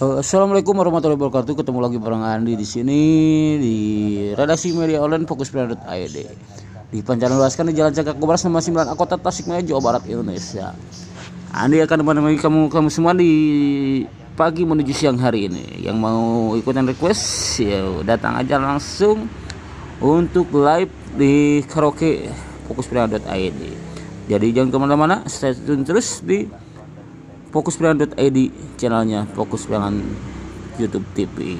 Uh, Assalamualaikum warahmatullahi wabarakatuh. Ketemu lagi bareng Andi di sini di redaksi media online fokusprint.id. Di pancaran luaskan di Jalan Cakak Kobras nomor 9 Kota Tasikmalaya Jawa Barat Indonesia. Andi akan menemani kamu kamu semua di pagi menuju siang hari ini. Yang mau ikutan request ya datang aja langsung untuk live di karaoke fokusprint.id. Jadi jangan ke mana-mana, stay tune terus di fokuspilihan.id channelnya Fokus Pilihan YouTube TV